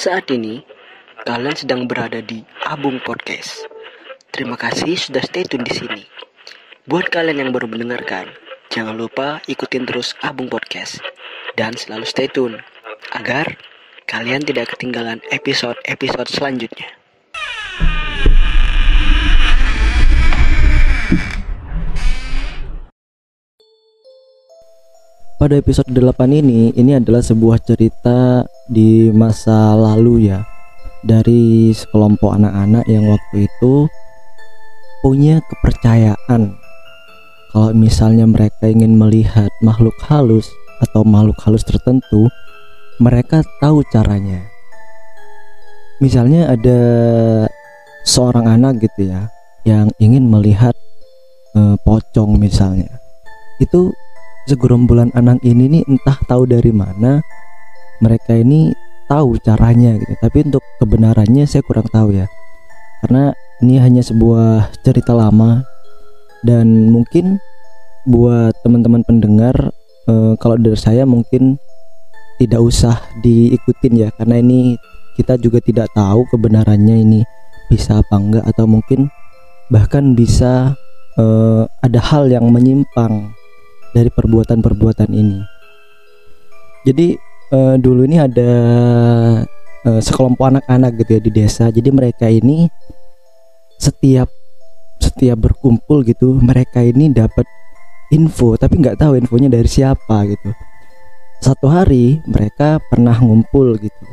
Saat ini, kalian sedang berada di Abung Podcast. Terima kasih sudah stay tune di sini. Buat kalian yang baru mendengarkan, jangan lupa ikutin terus Abung Podcast dan selalu stay tune agar kalian tidak ketinggalan episode-episode selanjutnya. Pada episode 8 ini, ini adalah sebuah cerita di masa lalu ya. Dari sekelompok anak-anak yang waktu itu punya kepercayaan. Kalau misalnya mereka ingin melihat makhluk halus atau makhluk halus tertentu Mereka tahu caranya. Misalnya ada seorang anak gitu ya Yang ingin melihat eh, pocong misalnya. Itu segerombolan anak ini nih entah tahu dari mana mereka ini tahu caranya gitu. Tapi untuk kebenarannya saya kurang tahu ya. Karena ini hanya sebuah cerita lama. Dan mungkin buat teman-teman pendengar eh, kalau dari saya mungkin tidak usah diikutin ya. Karena ini kita juga tidak tahu kebenarannya ini bisa apa enggak. Atau mungkin bahkan bisa eh, ada hal yang menyimpang dari perbuatan-perbuatan ini. Jadi uh, dulu ini ada uh, sekelompok anak-anak gitu ya di desa. Jadi mereka ini setiap setiap berkumpul gitu, mereka ini dapat info tapi nggak tahu infonya dari siapa gitu. Satu hari mereka pernah ngumpul gitu.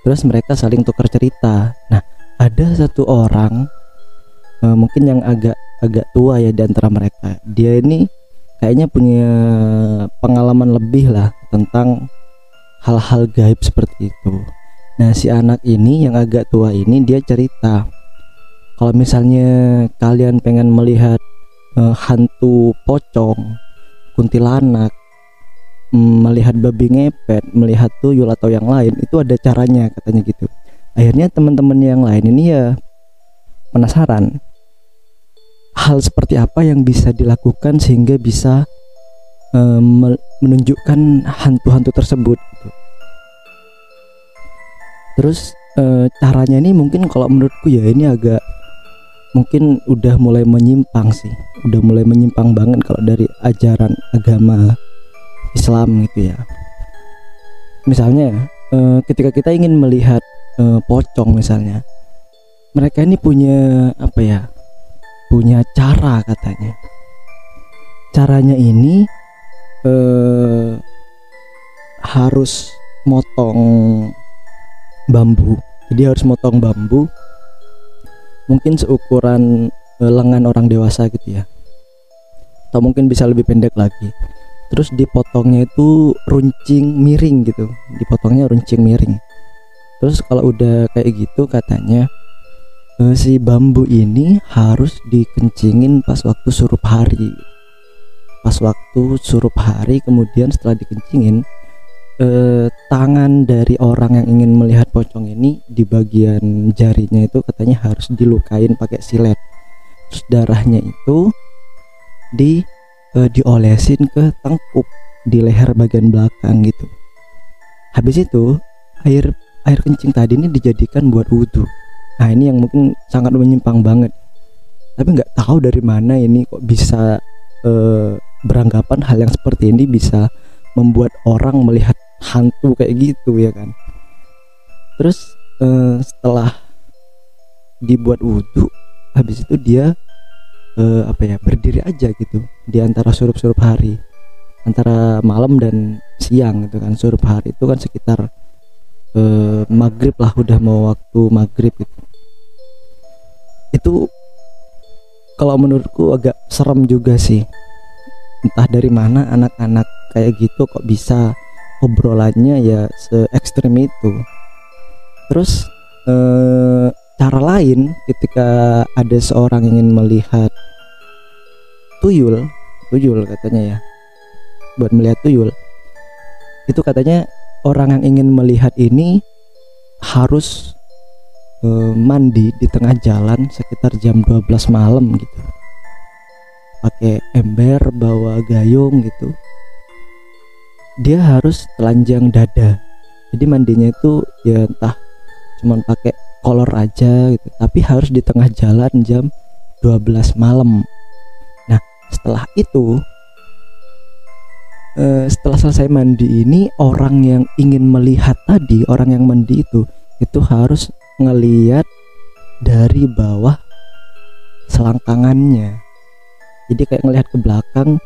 Terus mereka saling tukar cerita. Nah, ada satu orang uh, mungkin yang agak agak tua ya di antara mereka. Dia ini kayaknya punya pengalaman lebih lah tentang hal-hal gaib seperti itu. Nah, si anak ini yang agak tua ini dia cerita kalau misalnya kalian pengen melihat uh, hantu pocong, kuntilanak, mm, melihat babi ngepet, melihat tuyul atau yang lain, itu ada caranya katanya gitu. Akhirnya teman-teman yang lain ini ya penasaran hal seperti apa yang bisa dilakukan sehingga bisa uh, menunjukkan hantu-hantu tersebut. Terus uh, caranya ini mungkin kalau menurutku ya ini agak mungkin udah mulai menyimpang sih, udah mulai menyimpang banget kalau dari ajaran agama Islam gitu ya. Misalnya uh, ketika kita ingin melihat uh, pocong misalnya, mereka ini punya apa ya? punya cara katanya caranya ini eh, harus motong bambu. Jadi harus motong bambu mungkin seukuran eh, lengan orang dewasa gitu ya. Atau mungkin bisa lebih pendek lagi. Terus dipotongnya itu runcing miring gitu. Dipotongnya runcing miring. Terus kalau udah kayak gitu katanya uh, si bambu ini harus dikencingin pas waktu surup hari. Pas waktu surup hari kemudian setelah dikencingin uh, tangan dari orang yang ingin melihat pocong ini di bagian jarinya itu katanya harus dilukain pakai silet. Terus darahnya itu di uh, diolesin ke tengkuk di leher bagian belakang gitu. Habis itu air air kencing tadi ini dijadikan buat wudhu. Nah ini yang mungkin sangat menyimpang banget. Tapi nggak tahu dari mana ini kok bisa uh, beranggapan hal yang seperti ini bisa membuat orang melihat hantu kayak gitu ya kan. Terus uh, setelah dibuat wudhu habis itu dia uh, apa ya berdiri aja gitu di antara surup-surup hari antara malam dan siang gitu kan. Surup hari itu kan sekitar uh, maghrib lah udah mau waktu maghrib gitu. Itu kalau menurutku agak serem juga sih. Entah dari mana anak-anak kayak gitu kok bisa obrolannya ya se ekstrim itu. Terus eh, cara lain ketika ada seorang ingin melihat tuyul tuyul katanya ya buat melihat tuyul itu katanya orang yang ingin melihat ini harus uh, mandi di tengah jalan sekitar jam 12 malam gitu. Pakai ember bawa gayung gitu dia harus telanjang dada. Jadi mandinya itu ya entah cuman pakai kolor aja gitu. Tapi harus di tengah jalan jam 12 malam. Nah setelah itu eh, setelah selesai mandi ini orang yang ingin melihat tadi orang yang mandi itu itu harus ngeliat dari bawah selangkangannya. Jadi kayak ngelihat ke belakang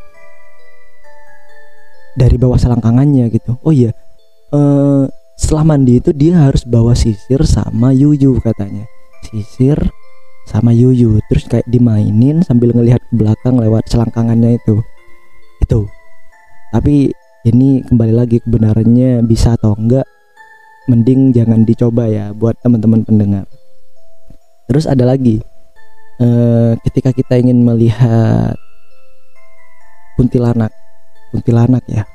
dari bawah selangkangannya gitu. Oh iya eh, setelah mandi itu dia harus bawa sisir sama yuyu katanya. Sisir sama yuyu terus kayak dimainin sambil ngelihat ke belakang lewat selangkangannya itu. Itu. Tapi ini kembali lagi kebenarannya bisa atau enggak mending jangan dicoba ya buat teman-teman pendengar. Terus ada lagi eh, ketika kita ingin melihat kuntilanak kuntilanak ya.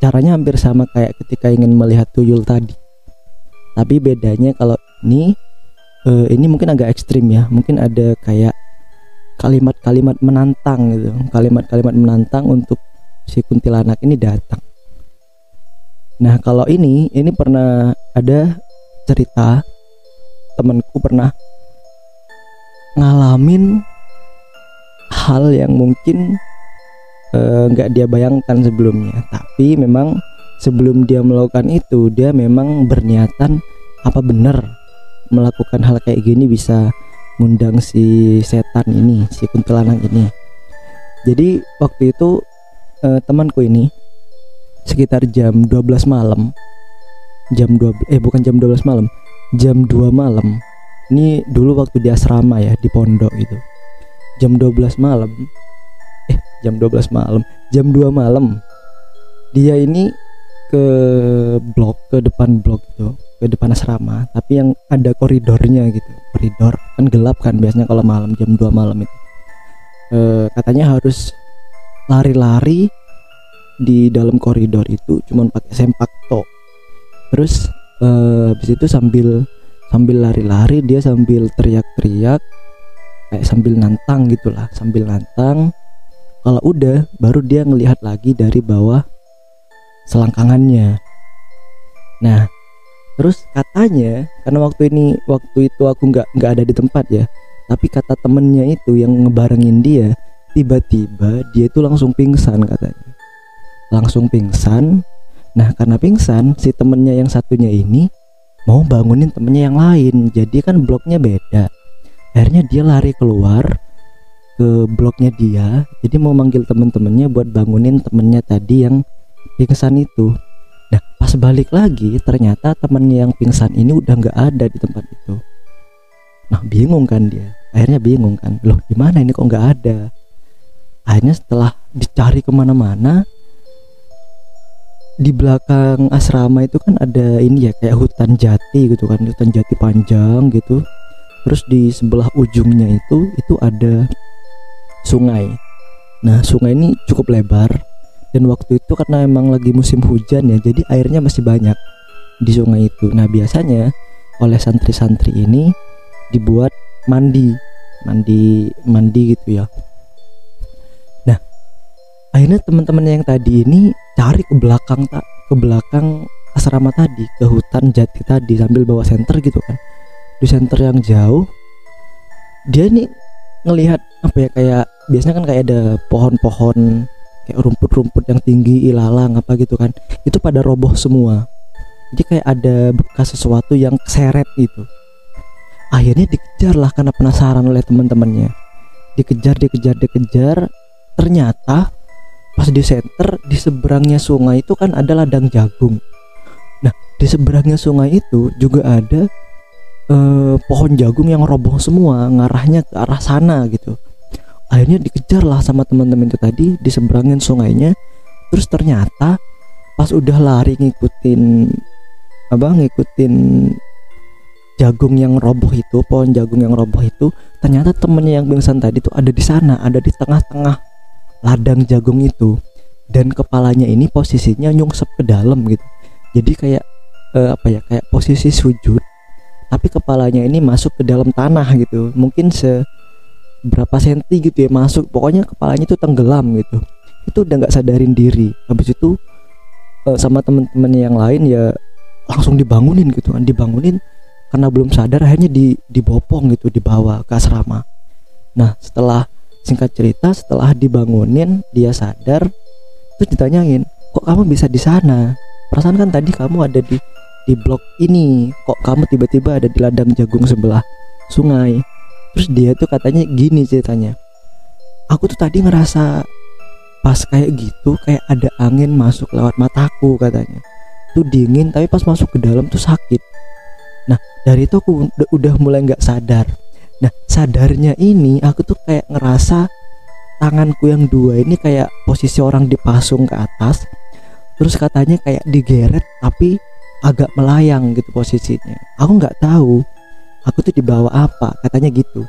Caranya hampir sama kayak ketika ingin melihat tuyul tadi. Tapi bedanya kalau ini uh, ini mungkin agak ekstrim ya. Mungkin ada kayak kalimat-kalimat menantang gitu. Kalimat-kalimat menantang untuk si kuntilanak ini datang. Nah kalau ini ini pernah ada cerita temanku pernah ngalamin hal yang mungkin nggak uh, dia bayangkan sebelumnya. Tapi memang sebelum dia melakukan itu dia memang berniatan apa benar melakukan hal kayak gini bisa ngundang si setan ini si kuntilanak ini. Jadi waktu itu uh, temanku ini sekitar jam 12 malam jam 2 eh bukan jam 12 malam jam 2 malam. Ini dulu waktu di asrama ya di pondok itu jam 12 malam jam 12 malam. Jam 2 malam. Dia ini ke blok ke depan blok itu ke depan asrama. Tapi yang ada koridornya gitu. Koridor kan gelap kan biasanya kalau malam jam 2 malam itu. E, katanya harus lari-lari di dalam koridor itu cuman pakai sempak to. Terus e, habis itu sambil sambil lari-lari dia sambil teriak-teriak kayak sambil nantang gitulah sambil nantang kalau udah baru dia ngelihat lagi dari bawah selangkangannya. Nah terus katanya karena waktu ini waktu itu aku nggak nggak ada di tempat ya tapi kata temennya itu yang ngebarengin dia tiba-tiba dia itu langsung pingsan katanya. Langsung pingsan. Nah karena pingsan si temennya yang satunya ini mau bangunin temennya yang lain. Jadi kan bloknya beda. Akhirnya dia lari keluar ke bloknya dia. Jadi mau manggil temen-temennya buat bangunin temennya tadi yang pingsan itu. Nah pas balik lagi ternyata temennya yang pingsan ini udah nggak ada di tempat itu. Nah bingung kan dia. Akhirnya bingung kan loh gimana ini kok nggak ada? Akhirnya setelah dicari ke mana-mana di belakang asrama itu kan ada ini ya kayak hutan jati gitu kan hutan jati panjang gitu. Terus di sebelah ujungnya itu itu ada sungai. Nah, sungai ini cukup lebar dan waktu itu karena emang lagi musim hujan ya, jadi airnya masih banyak di sungai itu. Nah, biasanya oleh santri-santri ini dibuat mandi, mandi mandi gitu ya. Nah, akhirnya teman-teman yang tadi ini cari ke belakang tak ke belakang asrama tadi, ke hutan jati tadi sambil bawa senter gitu kan. Di senter yang jauh dia ini ngelihat apa ya kayak biasanya kan kayak ada pohon-pohon kayak rumput-rumput yang tinggi ilalang apa gitu kan. Itu pada roboh semua. Jadi kayak ada bekas sesuatu yang seret gitu. Akhirnya dikejar lah karena penasaran oleh teman-temannya. Dikejar dikejar dikejar. Ternyata pas di center di seberangnya sungai itu kan ada ladang jagung. Nah di seberangnya sungai itu juga ada eh, pohon jagung yang roboh semua ngarahnya ke arah sana gitu. Akhirnya dikejar lah sama teman-teman itu tadi di seberangin sungainya. Terus ternyata pas udah lari ngikutin apa ngikutin jagung yang roboh itu pohon jagung yang roboh itu ternyata temennya yang pingsan tadi tuh ada di sana ada di tengah-tengah ladang jagung itu. Dan kepalanya ini posisinya nyungsep ke dalam gitu. Jadi kayak eh, apa ya kayak posisi sujud tapi kepalanya ini masuk ke dalam tanah gitu. Mungkin se berapa senti gitu ya masuk. Pokoknya kepalanya itu tenggelam gitu. Itu udah nggak sadarin diri. Habis itu uh, sama temen-temen yang lain ya langsung dibangunin gitu kan. Dibangunin karena belum sadar akhirnya di dibopong gitu dibawa ke asrama. Nah setelah singkat cerita setelah dibangunin dia sadar terus ditanyain kok kamu bisa di sana? Perasaan kan tadi kamu ada di di blok ini kok kamu tiba-tiba ada di ladang jagung sebelah sungai? Terus dia tuh katanya gini ceritanya aku tuh tadi ngerasa pas kayak gitu kayak ada angin masuk lewat mataku katanya. Tuh dingin tapi pas masuk ke dalam tuh sakit. Nah dari itu aku udah, mulai nggak sadar. Nah sadarnya ini aku tuh kayak ngerasa tanganku yang dua ini kayak posisi orang dipasung ke atas terus katanya kayak digeret tapi agak melayang gitu posisinya. Aku nggak tahu aku tuh dibawa apa katanya gitu.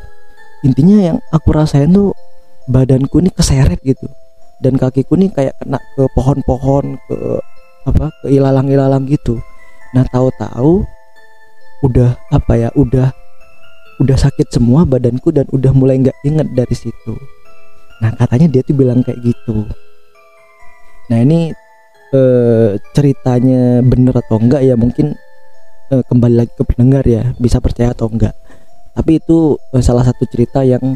Intinya yang aku rasain tuh badanku ini keseret gitu. Dan kakiku nih kayak kena ke pohon-pohon ke apa ke ilalang-ilalang gitu. Nah tahu-tahu udah apa ya udah udah sakit semua badanku dan udah mulai nggak inget dari situ. Nah katanya dia tuh bilang kayak gitu. Nah ini eh, ceritanya bener atau enggak ya mungkin eh, kembali lagi ke pendengar ya bisa percaya atau enggak. Tapi itu eh, salah satu cerita yang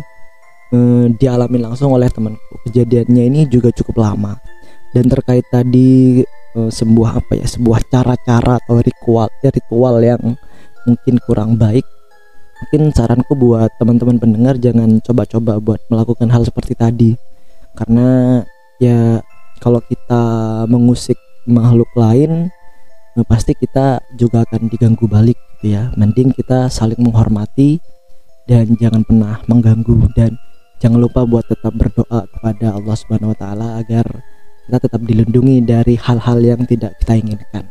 eh, dialami langsung oleh temanku. Kejadiannya ini juga cukup lama. Dan terkait tadi eh, sebuah apa ya sebuah cara-cara atau ritual ya, ritual yang mungkin kurang baik mungkin saranku buat teman-teman pendengar jangan coba-coba buat melakukan hal seperti tadi. Karena ya kalau kita mengusik makhluk lain eh, pasti kita juga akan diganggu balik gitu ya mending kita saling menghormati dan jangan pernah mengganggu dan jangan lupa buat tetap berdoa kepada Allah Subhanahu wa taala agar kita tetap dilindungi dari hal-hal yang tidak kita inginkan.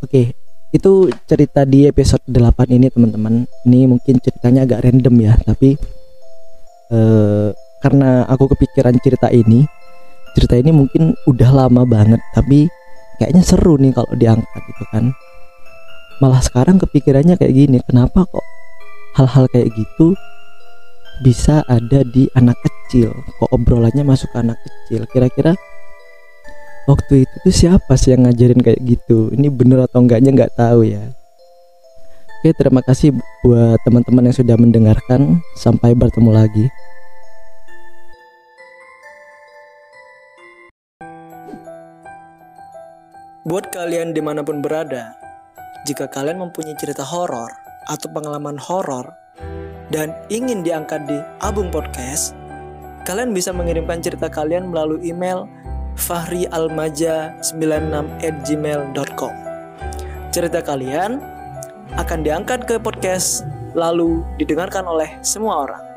Oke, itu cerita di episode 8 ini teman-teman. Ini mungkin ceritanya agak random ya, tapi eh, karena aku kepikiran cerita ini cerita ini mungkin udah lama banget tapi kayaknya seru nih kalau diangkat gitu kan. Malah sekarang kepikirannya kayak gini kenapa kok hal-hal kayak gitu bisa ada di anak kecil? Kok obrolannya masuk ke anak kecil? Kira-kira waktu itu tuh siapa sih yang ngajarin kayak gitu? Ini bener atau enggaknya nggak tahu ya. Oke terima kasih buat teman-teman yang sudah mendengarkan. Sampai bertemu lagi Buat kalian di mana pun berada, jika kalian mempunyai cerita horor atau pengalaman horor dan ingin diangkat di Abung Podcast, kalian bisa mengirimkan cerita kalian melalui email fahrialmaja96@gmail.com. Cerita kalian akan diangkat ke podcast lalu didengarkan oleh semua orang.